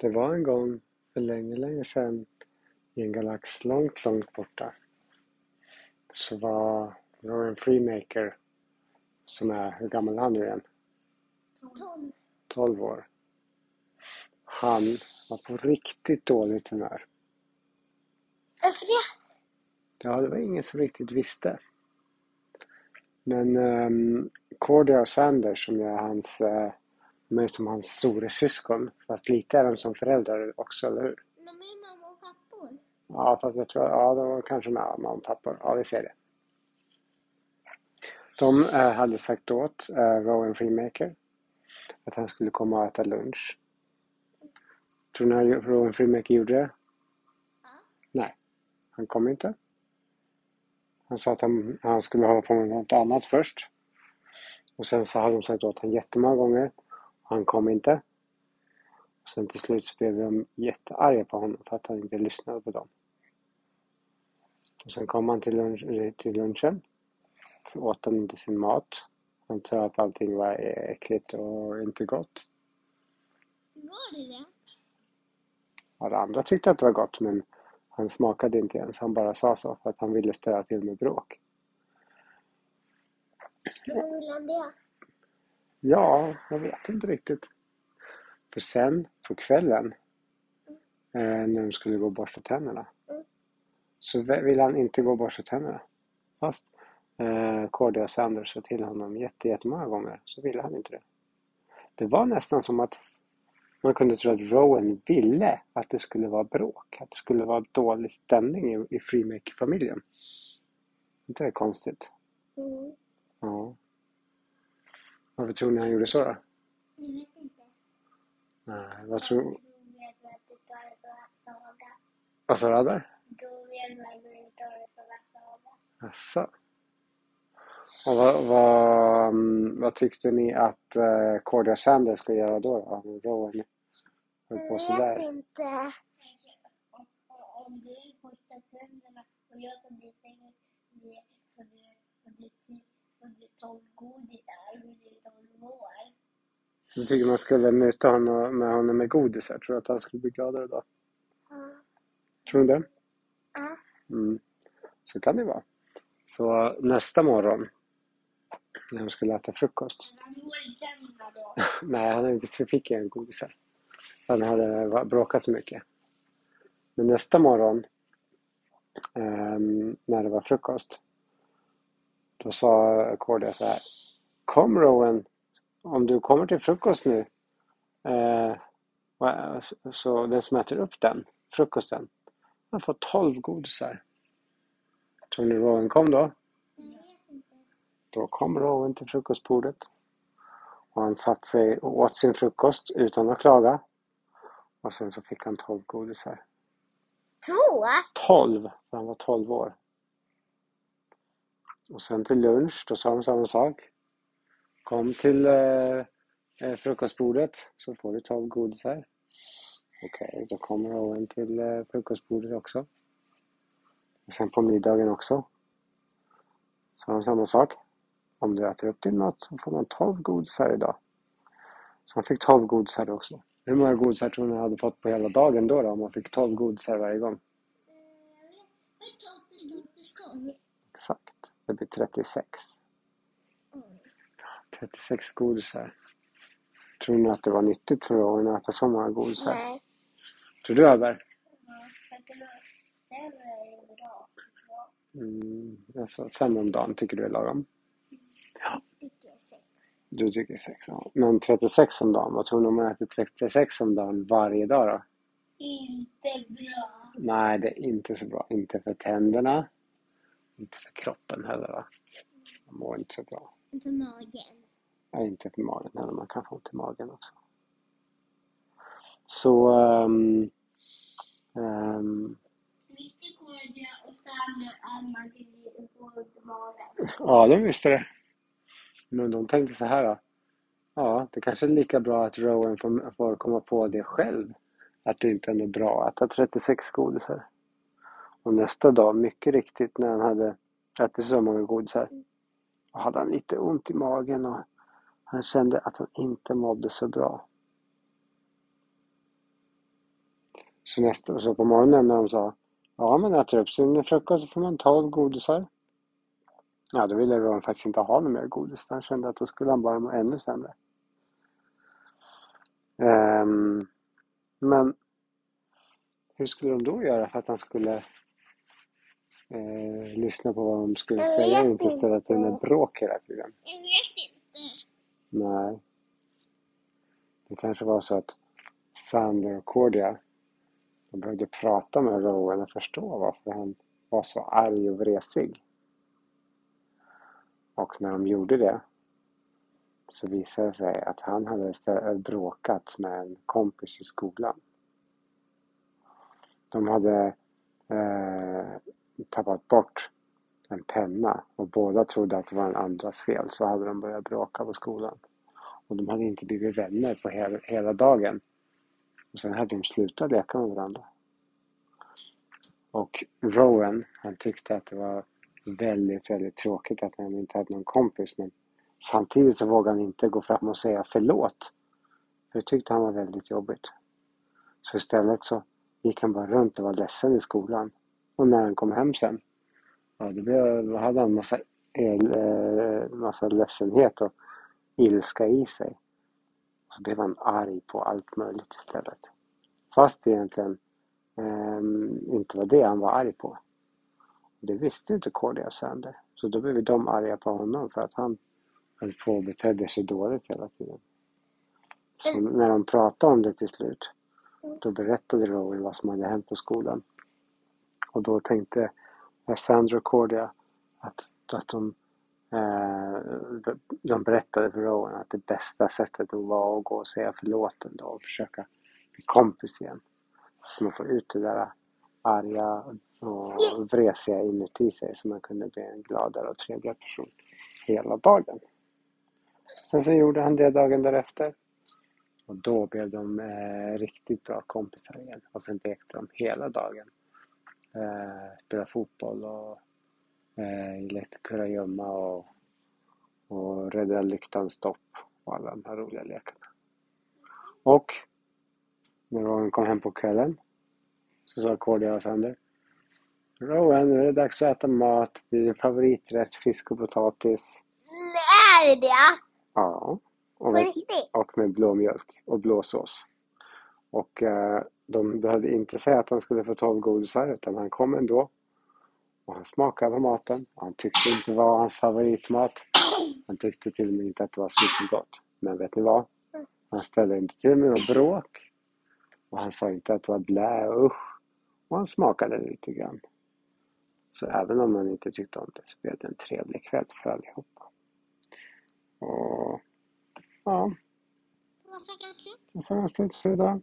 Det var en gång för länge, länge sedan i en galax långt, långt borta så var Rowan Freemaker som är, hur gammal är han nu igen? Tolv. 12 år. Han var på riktigt dåligt humör. Varför det? Ja, det var ingen som riktigt visste. Men um, Cordia och Sanders som är hans, uh, de är som hans store syskon. Fast lite är de som föräldrar också, eller hur? De är mamma och pappor. Ja, fast jag tror, ja, de var kanske med mamma och pappor. Ja, vi ser det. De uh, hade sagt åt uh, Rowan Freemaker att han skulle komma och äta lunch. Tror ni att Rowan Freemaker gjorde det? Ja. Nej, han kom inte. Han sa att han, han skulle hålla på med något annat först. Och sen så hade de sagt åt honom jättemånga gånger. Han kom inte. Och sen till slut så blev de jättearga på honom för att han inte lyssnade på dem. Och sen kom han till, lunch, till lunchen. Så åt han inte sin mat. Han sa att allting var äckligt och inte gott. Var det det? Alla andra tyckte att det var gott men han smakade inte ens. Han bara sa så för att han ville ställa till med bråk. Hur vill han det? Ja, jag vet inte riktigt. För sen på kvällen eh, när de skulle gå och borsta tänderna så ville han inte gå och borsta tänderna. Fast eh, Cordia Sanders sa till honom jätte, jättemånga gånger så ville han inte det. Det var nästan som att man kunde tro att Rowan ville att det skulle vara bråk. Att det skulle vara dålig stämning i, i Freemaker-familjen. inte det konstigt? Mm. Ja. Varför tror ni han gjorde så då? Jag vet inte. Nej, vad tror... Jag tror. Vad sa inte det. Jaså? Och vad, vad, vad tyckte ni att uh, Cordia Sanders skulle göra då? då? Om Rowan höll på sådär. inte. Om, om du borstar tänderna och jag tar dit sängen för du, för du, för du tolv godisar och du är tolv år. Du tycker man skulle muta honom med honom med godis här. Tror du att han skulle bli gladare då? Ja. Tror du det? Ja. Mm. Så kan det vara. Så nästa morgon när de skulle äta frukost. Han. Nej, han inte fick inga godisar. Han hade bråkat så mycket. Men nästa morgon ehm, när det var frukost då sa Cordia så här. Kom Rowan, om du kommer till frukost nu eh, så den som äter upp den, frukosten, han får 12 godisar. Tror ni Rowan kom då? Då kom Rowan till frukostbordet. Och han satt sig och åt sin frukost utan att klaga. Och sen så fick han 12 godisar. Två? 12! För han var 12 år. Och sen till lunch, då sa de samma sak. Kom till eh, eh, frukostbordet så får du 12 godisar. Okej, då kommer Rowan till eh, frukostbordet också. Och sen på middagen också. Så de samma sak. Om du äter upp din mat så får man 12 godisar idag. Så han fick 12 godisar också. Hur många godisar tror ni han hade fått på hela dagen då, då om man fick 12 godisar varje gång? Tolv? Exakt. Det blir 36. 36 godisar. Tror ni att det var nyttigt för Rowan att äta så många godisar? Nej. Tror du Albert? Ja. Mm, alltså fem om dagen tycker du är lagom? Tycker jag sex. Du tycker sex, ja. Men 36 om dagen, vad tror ni om man äter 36 om dagen varje dag då? Inte bra. Nej, det är inte så bra. Inte för tänderna. Inte för kroppen heller va? Man mår inte så bra. Inte magen. Nej, inte för magen heller. Man kan få ont i magen också. Så... ehm, ehm, Visste Cordia och Sander att man kunde få ont i magen? ja, de visste det. Men de tänkte så här då. Ja, det kanske är lika bra att Rowan får, får komma på det själv. Att det inte är något bra att äta 36 godisar. Och nästa dag, mycket riktigt, när han hade ätit så många godisar. Hade han lite ont i magen och han kände att han inte mådde så bra. Så, nästa, så på morgonen när de sa Ja, man äter upp sin frukost så får man 12 godisar. Ja, då ville Ron faktiskt inte ha något mer godis för han kände att då skulle han bara må ännu sämre. Ehm, men hur skulle de då göra för att han skulle eh, lyssna på vad de skulle säga och inte ställa till med bråk hela tiden? Jag vet inte. Nej. Det kanske var så att Sander och Cordia de behövde prata med Rowan och förstå varför han var så arg och vresig. Och när de gjorde det så visade det sig att han hade bråkat med en kompis i skolan. De hade eh, tappat bort en penna och båda trodde att det var den andras fel så hade de börjat bråka på skolan. Och de hade inte blivit vänner på hela, hela dagen. Och sen hade de slutat leka med varandra. Och Rowan, han tyckte att det var väldigt, väldigt tråkigt att han inte hade någon kompis. Men samtidigt så vågade han inte gå fram och säga förlåt. För det tyckte han var väldigt jobbigt. Så istället så gick han bara runt och var ledsen i skolan. Och när han kom hem sen, ja, då, blev, hade han massa, el, eh, massa ledsenhet och ilska i sig. Så blev han arg på allt möjligt istället. Fast egentligen ehm, inte var det han var arg på. Det visste inte Cordy och Sander. Så då blev de arga på honom för att han höll på och betedde sig dåligt hela tiden. Så när de pratade om det till slut, då berättade Rowan vad som hade hänt på skolan. Och då tänkte Sandra och Cordia att, att de, eh, de berättade för Rowan att det bästa sättet nog var att gå och säga förlåt ändå och försöka bli kompis igen. Så man får ut det där arga och vresiga inuti sig så man kunde bli en gladare och trevligare person hela dagen. Sen så gjorde han det dagen därefter. Och då blev de eh, riktigt bra kompisar igen. Och sen lekte de hela dagen. Eh, spelade fotboll och eh, lekte kurragömma och, och rädda lyktans stopp och alla de här roliga lekarna. Och när Rowan kom hem på kvällen så sa Cordia och Sander Rowan, nu är det dags att äta mat. Det är din favoriträtt, fisk och potatis. Är det det? Ja. Och med, och med blå mjölk och blåsås. Och eh, de behövde inte säga att han skulle få 12 godisar utan han kom ändå. Och han smakade på maten. Han tyckte inte det var hans favoritmat. Han tyckte till och med inte att det var supergott. Men vet ni vad? Han ställde inte till med något bråk. Och han sa inte att det var blä och usch. Och han smakade lite grann. Så även om han inte tyckte om det så blev det en trevlig kväll för allihopa. Och ja, Vad ska och sen var det slut för idag.